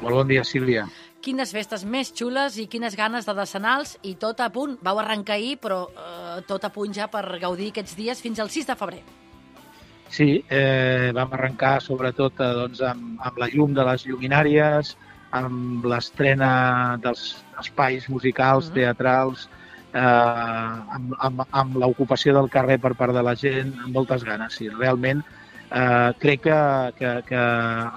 Molt bon dia, Sílvia. Quines festes més xules i quines ganes de decenals i tot a punt. Vau arrencar ahir, però eh, tot a punt ja per gaudir aquests dies fins al 6 de febrer. Sí, eh, vam arrencar sobretot eh, doncs, amb, amb la llum de les lluminàries, amb l'estrena dels espais musicals, uh -huh. teatrals, eh, amb, amb, amb l'ocupació del carrer per part de la gent, amb moltes ganes. Sí, realment eh, crec que, que, que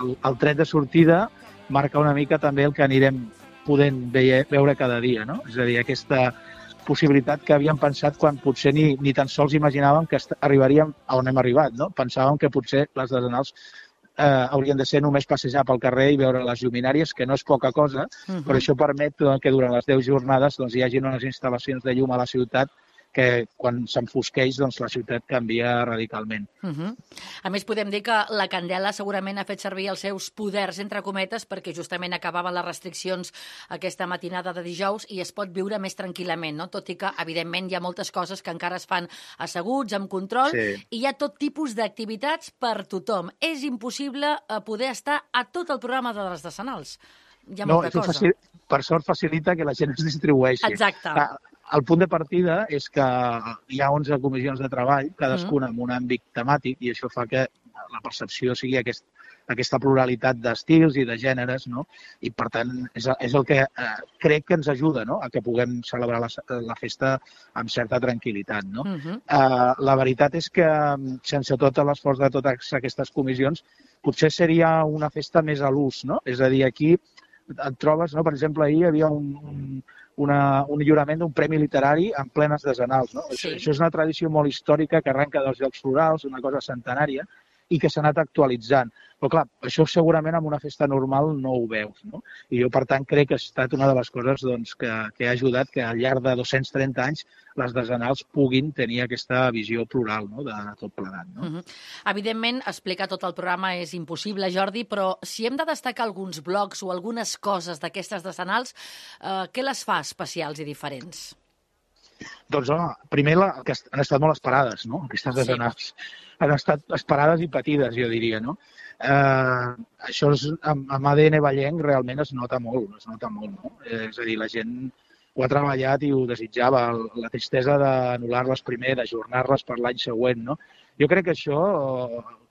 el, el tret de sortida marca una mica també el que anirem podent veure, veure cada dia, no? És a dir, aquesta possibilitat que havíem pensat quan potser ni, ni tan sols imaginàvem que arribaríem a on hem arribat, no? Pensàvem que potser les desenals eh, haurien de ser només passejar pel carrer i veure les lluminàries, que no és poca cosa, uh -huh. però això permet que durant les 10 jornades doncs, hi hagi unes instal·lacions de llum a la ciutat que quan s'enfosqueix doncs, la ciutat canvia radicalment. Uh -huh. A més, podem dir que la Candela segurament ha fet servir els seus poders, entre cometes, perquè justament acabaven les restriccions aquesta matinada de dijous i es pot viure més tranquil·lament, no? tot i que, evidentment, hi ha moltes coses que encara es fan asseguts, amb control, sí. i hi ha tot tipus d'activitats per tothom. És impossible eh, poder estar a tot el programa de les decenals. Hi ha no, molta cosa. Facil, per sort facilita que la gent es distribueixi. Exacte. Ah, el punt de partida és que hi ha 11 comissions de treball, cadascuna amb un àmbit temàtic, i això fa que la percepció sigui aquest, aquesta pluralitat d'estils i de gèneres, no? I, per tant, és, és el que eh, crec que ens ajuda no? a que puguem celebrar la, la festa amb certa tranquil·litat, no? Uh -huh. eh, la veritat és que, sense tot l'esforç de totes aquestes comissions, potser seria una festa més a l'ús, no? És a dir, aquí et trobes, no? per exemple, ahir hi havia un, un, una, un lliurament d'un premi literari en plenes desenals. No? Sí. Això, això és una tradició molt històrica que arrenca dels Jocs Florals, una cosa centenària, i que s'ha anat actualitzant. Però clar, això segurament en una festa normal no ho veus. No? I jo, per tant, crec que ha estat una de les coses doncs, que, que ha ajudat que al llarg de 230 anys les desenals puguin tenir aquesta visió plural no? de, de tot plegat. No? Uh -huh. Evidentment, explicar tot el programa és impossible, Jordi, però si hem de destacar alguns blocs o algunes coses d'aquestes decenals, eh, què les fa especials i diferents? Doncs, home, primer la, que han estat molt esperades, no? Aquestes desenals. Sí. Han estat esperades i patides, jo diria, no? Eh, això és, amb, amb ADN ballenc realment es nota molt, es nota molt, no? Eh, és a dir, la gent ho ha treballat i ho desitjava, la tristesa d'anul·lar-les primer, d'ajornar-les per l'any següent, no? Jo crec que això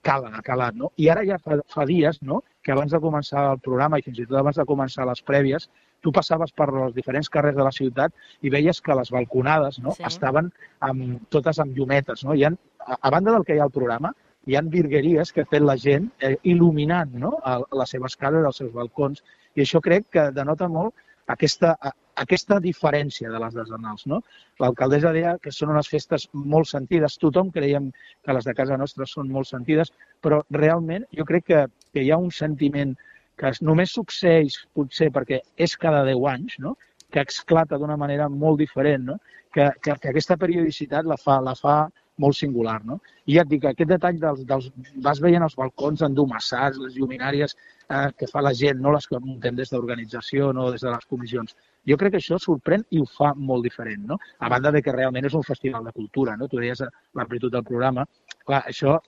cala, ha calat, no? I ara ja fa, fa dies, no?, que abans de començar el programa i fins i tot abans de començar les prèvies, tu passaves per els diferents carrers de la ciutat i veies que les balconades no, sí. estaven amb, totes amb llumetes. No? Hi ha, a, banda del que hi ha al programa, hi han virgueries que ha fet la gent eh, il·luminant no? a, a les seves cases, els seus balcons, i això crec que denota molt aquesta, aquesta diferència de les desenals. No? L'alcaldessa deia que són unes festes molt sentides. Tothom creiem que les de casa nostra són molt sentides, però realment jo crec que, que hi ha un sentiment que només succeeix potser perquè és cada 10 anys, no? que esclata d'una manera molt diferent, no? que, que, que aquesta periodicitat la fa, la fa molt singular. No? I ja et dic, aquest detall dels, dels, vas veient els balcons endomassats, les lluminàries eh, que fa la gent, no les que muntem des d'organització, no des de les comissions. Jo crec que això sorprèn i ho fa molt diferent, no? A banda de que realment és un festival de cultura, no? Tu deies l'amplitud del programa. Clar, això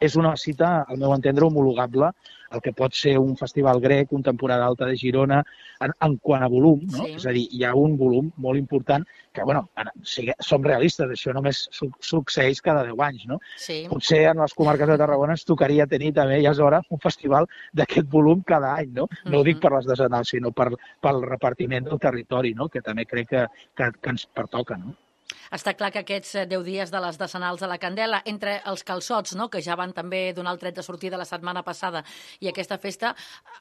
és una cita, al meu entendre, homologable al que pot ser un festival grec, un temporada alta de Girona, en, en quant a volum, no? Sí. És a dir, hi ha un volum molt important que, bueno, si som realistes, això només su succeeix cada 10 anys, no? Sí. Potser en les comarques de Tarragona ens tocaria tenir també, ja és hora, un festival d'aquest volum cada any, no? No mm -hmm. ho dic per les desenals, sinó per, pel repartiment del territori, no? Que també crec que, que, que ens pertoca, no? Està clar que aquests 10 eh, dies de les decenals de la Candela, entre els calçots, no?, que ja van també donar el tret de sortida la setmana passada, i aquesta festa,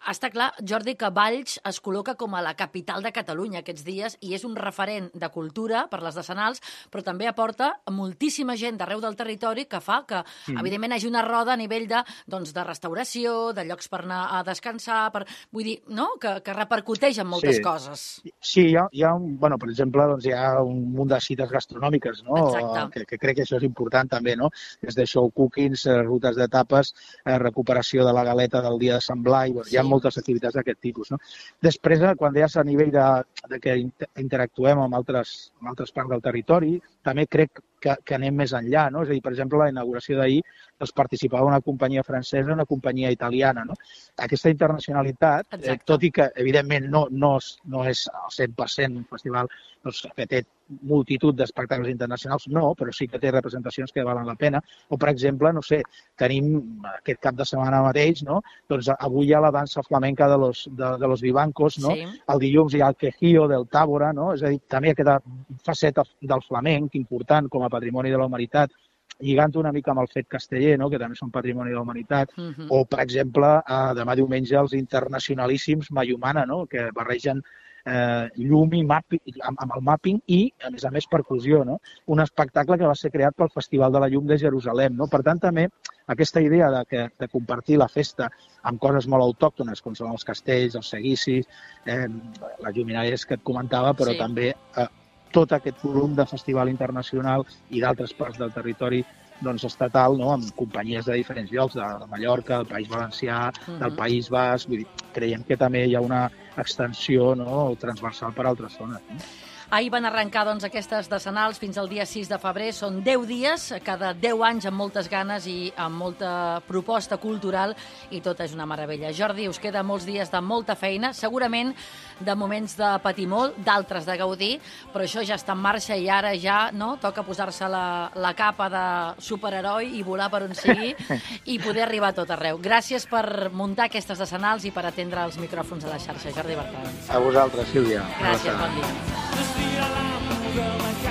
està clar, Jordi, que Valls es col·loca com a la capital de Catalunya aquests dies i és un referent de cultura per les decenals, però també aporta moltíssima gent d'arreu del territori que fa que, mm. evidentment, hagi una roda a nivell de, doncs, de restauració, de llocs per anar a descansar, per, vull dir, no?, que, que repercuteix en moltes sí. coses. Sí, hi ha, hi ha un, bueno, per exemple, doncs hi ha un munt de cites gastronòmiques, no? Que, que crec que això és important també, no? Des de show cookings, eh, rutes d'etapes, eh, recuperació de la galeta del dia de Sant Blai, bueno, sí. hi ha moltes activitats d'aquest tipus, no? Després, eh, quan deies a nivell de, de que interactuem amb altres, amb altres parts del territori, també crec que, que anem més enllà, no? És a dir, per exemple, la inauguració d'ahir doncs participava una companyia francesa, una companyia italiana. No? Aquesta internacionalitat, eh, tot i que evidentment no, no, no és al 100% un festival doncs, que té multitud d'espectacles internacionals, no, però sí que té representacions que valen la pena. O, per exemple, no sé, tenim aquest cap de setmana mateix, no? doncs avui hi ha la dansa flamenca de los, de, de los vivancos, no? Sí. el dilluns hi ha el quejío del Tàbora, no? és a dir, també aquesta faceta del flamenc important com a patrimoni de la humanitat, lligant una mica amb el fet casteller, no? que també són patrimoni de la humanitat, Uh -huh. o, per exemple, eh, demà diumenge els internacionalíssims Mayumana, no? que barregen eh, llum i mapping, amb, amb el mapping i, a més a més, percussió. No? Un espectacle que va ser creat pel Festival de la Llum de Jerusalem. No? Per tant, també aquesta idea de, que, de compartir la festa amb coses molt autòctones, com són els castells, els seguicis, eh, les lluminàries que et comentava, però sí. també eh, tot aquest volum de festival internacional i d'altres parts del territori doncs, estatal, no? amb companyies de diferents llocs, de, Mallorca, del País Valencià, Mhm. del País Basc, vull dir, creiem que també hi ha una extensió no? transversal per a altres zones. No? Ahir van arrencar doncs, aquestes decenals fins al dia 6 de febrer. Són 10 dies, cada 10 anys amb moltes ganes i amb molta proposta cultural i tot és una meravella. Jordi, us queda molts dies de molta feina, segurament de moments de patir molt, d'altres de gaudir, però això ja està en marxa i ara ja no toca posar-se la, la capa de superheroi i volar per on sigui i poder arribar a tot arreu. Gràcies per muntar aquestes decenals i per atendre els micròfons de la xarxa. Jordi Bertran. A vosaltres, Sílvia. Gràcies, bon dia. Just feel I'm the girl